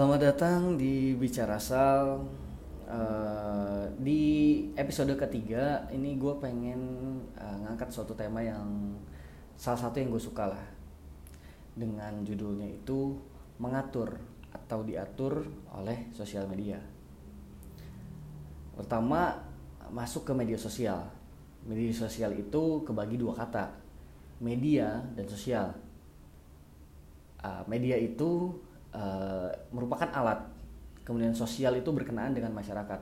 Selamat datang di Bicara Sal. Uh, di episode ketiga ini gue pengen uh, ngangkat suatu tema yang salah satu yang gue suka lah dengan judulnya itu mengatur atau diatur oleh sosial media. Pertama masuk ke media sosial. Media sosial itu kebagi dua kata, media dan sosial. Uh, media itu uh, merupakan alat. Kemudian sosial itu berkenaan dengan masyarakat.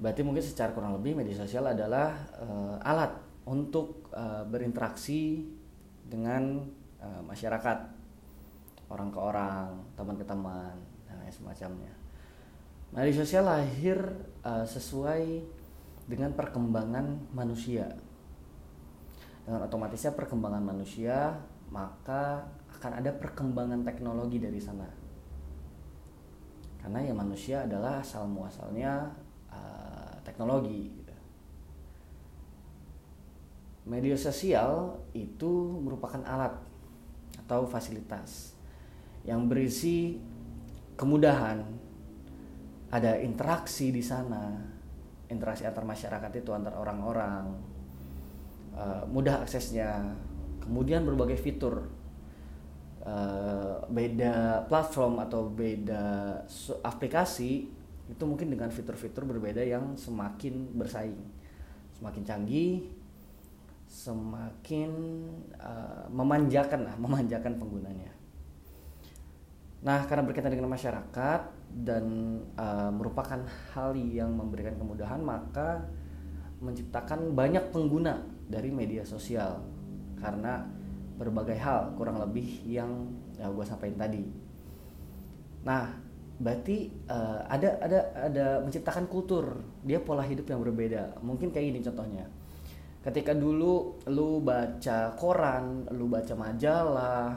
Berarti mungkin secara kurang lebih media sosial adalah uh, alat untuk uh, berinteraksi dengan uh, masyarakat. Orang ke orang teman ke teman dan lain semacamnya. Media sosial lahir uh, sesuai dengan perkembangan manusia. Dengan otomatisnya perkembangan manusia maka akan ada perkembangan teknologi dari sana karena ya manusia adalah asal muasalnya uh, teknologi gitu. media sosial itu merupakan alat atau fasilitas yang berisi kemudahan ada interaksi di sana interaksi antar masyarakat itu antar orang-orang uh, mudah aksesnya kemudian berbagai fitur. Uh, beda platform atau beda aplikasi itu mungkin dengan fitur-fitur berbeda yang semakin bersaing, semakin canggih, semakin uh, memanjakan lah, memanjakan penggunanya. Nah, karena berkaitan dengan masyarakat dan uh, merupakan hal yang memberikan kemudahan, maka menciptakan banyak pengguna dari media sosial karena berbagai hal kurang lebih yang ya, gue sampaikan tadi. Nah, berarti uh, ada ada ada menciptakan kultur dia pola hidup yang berbeda. Mungkin kayak gini contohnya. Ketika dulu lu baca koran, lu baca majalah,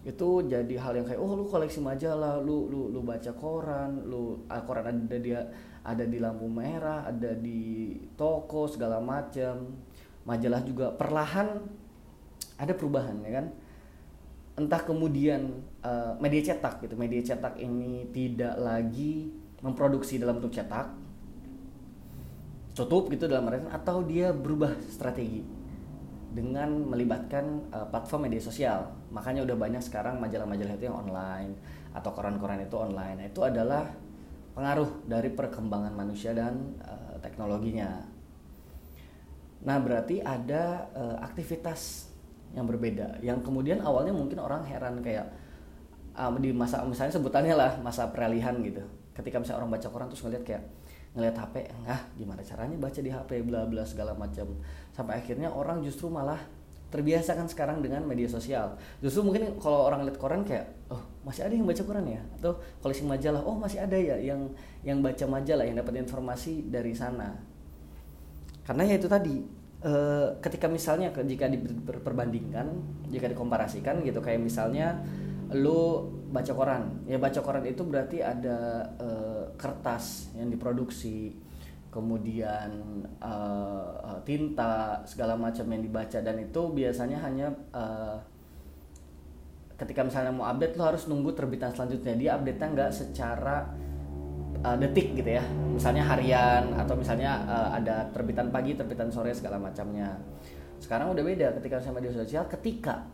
itu jadi hal yang kayak oh lu koleksi majalah, lu lu lu baca koran, lu uh, koran ada dia ada di lampu merah, ada di toko segala macam. Majalah juga perlahan ada perubahan ya kan? Entah kemudian uh, media cetak gitu. Media cetak ini tidak lagi memproduksi dalam bentuk cetak tutup gitu dalam artian atau dia berubah strategi dengan melibatkan uh, platform media sosial. Makanya udah banyak sekarang majalah-majalah itu yang online atau koran-koran itu online. Itu adalah pengaruh dari perkembangan manusia dan uh, teknologinya. Nah berarti ada uh, aktivitas yang berbeda. Yang kemudian awalnya mungkin orang heran kayak um, di masa misalnya sebutannya lah masa peralihan gitu. Ketika misalnya orang baca koran terus ngeliat kayak ngeliat HP ah gimana caranya baca di HP bla bla segala macam sampai akhirnya orang justru malah terbiasa kan sekarang dengan media sosial. Justru mungkin kalau orang lihat koran kayak oh masih ada yang baca koran ya? Atau koleksi majalah oh masih ada ya yang yang baca majalah yang dapat informasi dari sana. Karena ya itu tadi Eh, ketika misalnya jika diperbandingkan jika dikomparasikan gitu kayak misalnya lu baca koran. Ya baca koran itu berarti ada uh, kertas yang diproduksi kemudian uh, tinta segala macam yang dibaca dan itu biasanya hanya uh, ketika misalnya mau update lo harus nunggu terbitan selanjutnya. Dia update nya nggak secara uh, detik gitu ya. Misalnya harian atau misalnya uh, ada terbitan pagi terbitan sore segala macamnya. Sekarang udah beda ketika sama media sosial. Ketika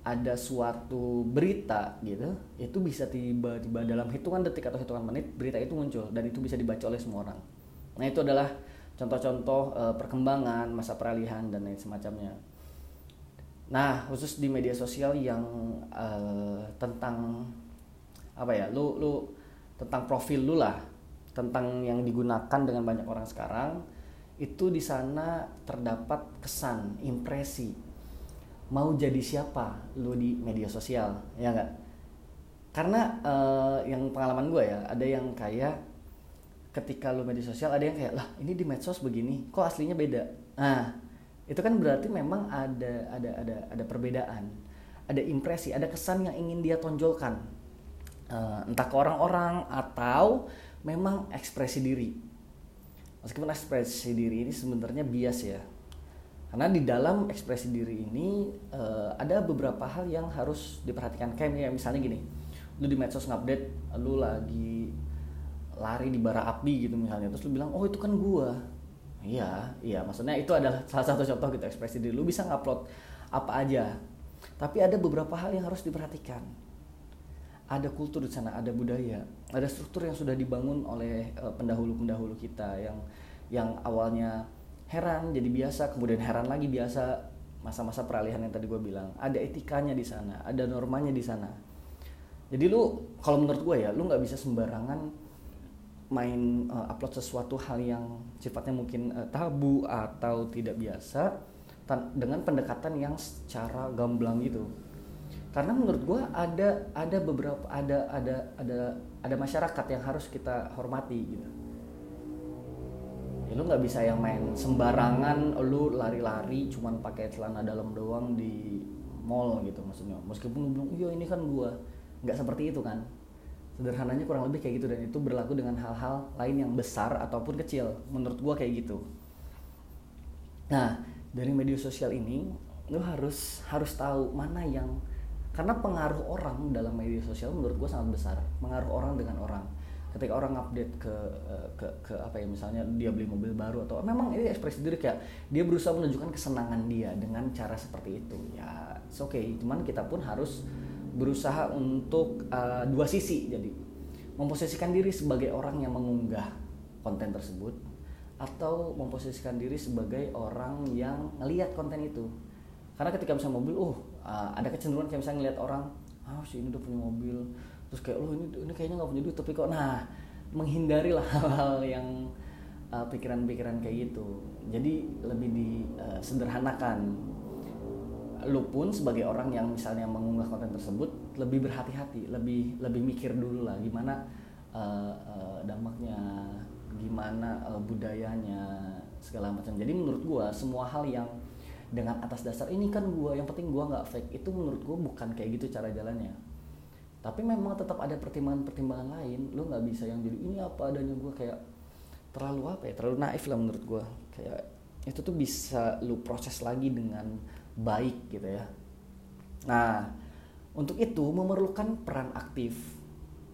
ada suatu berita gitu itu bisa tiba-tiba dalam hitungan detik atau hitungan menit berita itu muncul dan itu bisa dibaca oleh semua orang. Nah itu adalah contoh-contoh uh, perkembangan masa peralihan dan lain semacamnya. Nah khusus di media sosial yang uh, tentang apa ya lu lu tentang profil lu lah tentang yang digunakan dengan banyak orang sekarang itu di sana terdapat kesan impresi. Mau jadi siapa lu di media sosial ya enggak karena uh, yang pengalaman gue ya ada yang kayak ketika lu media sosial ada yang kayak lah ini di medsos begini kok aslinya beda? Nah itu kan berarti memang ada ada ada ada perbedaan ada impresi ada kesan yang ingin dia tonjolkan uh, entah ke orang-orang atau memang ekspresi diri. Meskipun ekspresi diri ini sebenarnya bias ya. Karena di dalam ekspresi diri ini uh, ada beberapa hal yang harus diperhatikan. Kayak misalnya gini lu di medsos ngupdate lu lagi lari di bara api gitu misalnya terus lu bilang oh itu kan gua. Iya iya. Maksudnya itu adalah salah satu contoh gitu ekspresi diri. Lu bisa ngupload apa aja. Tapi ada beberapa hal yang harus diperhatikan ada kultur di sana ada budaya ada struktur yang sudah dibangun oleh uh, pendahulu-pendahulu kita yang yang awalnya heran jadi biasa kemudian heran lagi biasa masa-masa peralihan yang tadi gue bilang. Ada etikanya di sana ada normanya di sana. Jadi lu kalau menurut gue ya lu nggak bisa sembarangan main uh, upload sesuatu hal yang sifatnya mungkin uh, tabu atau tidak biasa dengan pendekatan yang secara gamblang gitu karena menurut gue ada ada beberapa ada ada ada ada masyarakat yang harus kita hormati gitu. Ya, lu nggak bisa yang main sembarangan lu lari-lari cuman pakai celana dalam doang di mall gitu maksudnya. Meskipun lu bilang iya ini kan gua. Nggak seperti itu kan. Sederhananya kurang lebih kayak gitu dan itu berlaku dengan hal-hal lain yang besar ataupun kecil. Menurut gua kayak gitu. Nah dari media sosial ini lu harus harus tahu mana yang karena pengaruh orang dalam media sosial menurut gua sangat besar. Pengaruh orang dengan orang. Ketika orang update ke eh, ke ke apa ya misalnya dia beli mobil baru atau memang ini ekspresi diri kayak dia berusaha menunjukkan kesenangan dia dengan cara seperti itu. Ya oke okay. Cuman kita pun harus berusaha untuk uh, dua sisi jadi. Memposisikan diri sebagai orang yang mengunggah konten tersebut atau memposisikan diri sebagai orang yang ngelihat konten itu karena ketika misalnya mobil uh, ada kecenderungan kayak misalnya ngelihat orang ah si ini udah punya mobil. Terus kayak oh ini ini kayaknya nggak punya duit. Tapi kok nah menghindari lah hal-hal yang uh, pikiran-pikiran uh, kayak gitu. Jadi lebih disederhanakan uh, lu pun sebagai orang yang misalnya mengunggah konten tersebut lebih berhati-hati, lebih lebih mikir dulu lah gimana uh, uh, dampaknya, gimana uh, budayanya segala macam. Jadi menurut gua semua hal yang dengan atas dasar ini kan gua yang penting gua nggak fake itu menurut gua bukan kayak gitu cara jalannya. Tapi memang tetap ada pertimbangan-pertimbangan lain. Lu nggak bisa yang jadi ini apa adanya gua kayak terlalu apa ya? Terlalu naif lah menurut gua. Kayak itu tuh bisa lu proses lagi dengan baik gitu ya. Nah, untuk itu memerlukan peran aktif.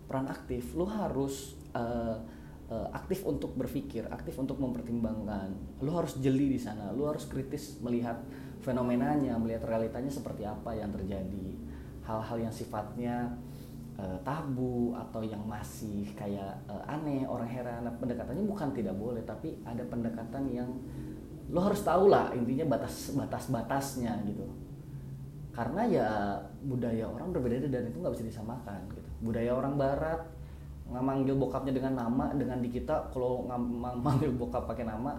Peran aktif, lu harus uh, uh, aktif untuk berpikir, aktif untuk mempertimbangkan. Lu harus jeli di sana, lu harus kritis melihat fenomenanya, melihat realitanya seperti apa yang terjadi. Hal-hal yang sifatnya uh, tabu atau yang masih kayak uh, aneh, orang heran. Nah, pendekatannya bukan tidak boleh, tapi ada pendekatan yang lo harus tahu lah intinya batas batas batasnya gitu karena ya budaya orang berbeda dan itu nggak bisa disamakan gitu budaya orang barat manggil bokapnya dengan nama dengan di kita kalau manggil bokap pakai nama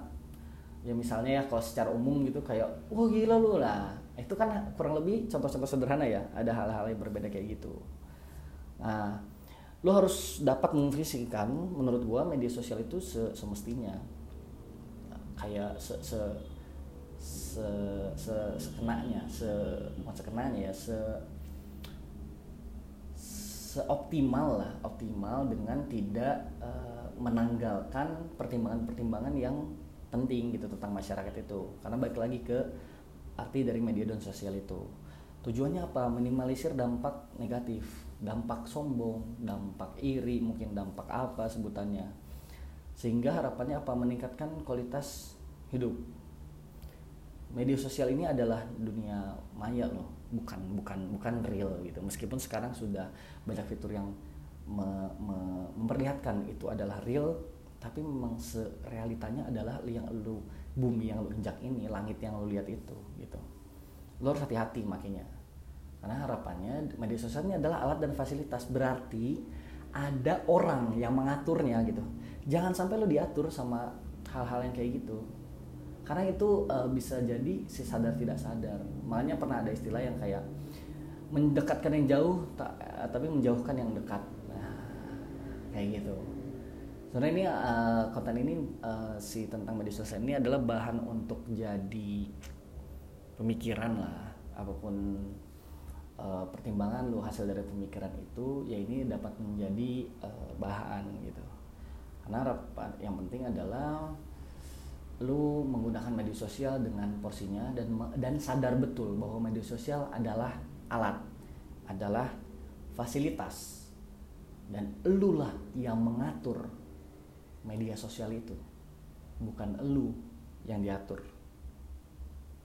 ya misalnya ya kalau secara umum gitu kayak wah gila lu lah. Itu kan kurang lebih contoh-contoh sederhana ya ada hal-hal yang berbeda kayak gitu. Nah lo harus dapat memvisikan menurut gua media sosial itu semestinya. Kayak se se se, se sekenanya se bukan sekenanya ya se seoptimal lah optimal dengan tidak uh, menanggalkan pertimbangan-pertimbangan yang penting gitu tentang masyarakat itu. Karena balik lagi ke arti dari media dan sosial itu. Tujuannya apa? Minimalisir dampak negatif. Dampak sombong dampak iri mungkin dampak apa sebutannya. Sehingga harapannya apa? Meningkatkan kualitas hidup media sosial ini adalah dunia maya loh. Bukan bukan bukan real gitu. Meskipun sekarang sudah banyak fitur yang me, me, memperlihatkan itu adalah real tapi memang realitanya adalah yang lu bumi yang lu injak ini langit yang lu lihat itu gitu. Lo harus hati-hati makanya. Karena harapannya media sosial ini adalah alat dan fasilitas. Berarti ada orang yang mengaturnya gitu. Jangan sampai lo diatur sama hal-hal yang kayak gitu karena itu uh, bisa jadi si sadar tidak sadar. Makanya pernah ada istilah yang kayak mendekatkan yang jauh tak, uh, tapi menjauhkan yang dekat. Nah kayak gitu. Sebenarnya ini uh, konten ini uh, si tentang media sosial ini adalah bahan untuk jadi pemikiran lah. Apa pun uh, pertimbangan lu hasil dari pemikiran itu ya ini dapat menjadi uh, bahan gitu. Karena yang penting adalah lu menggunakan media sosial dengan porsinya dan dan sadar betul bahwa media sosial adalah alat adalah fasilitas. Dan elulah yang mengatur media sosial itu bukan elu yang diatur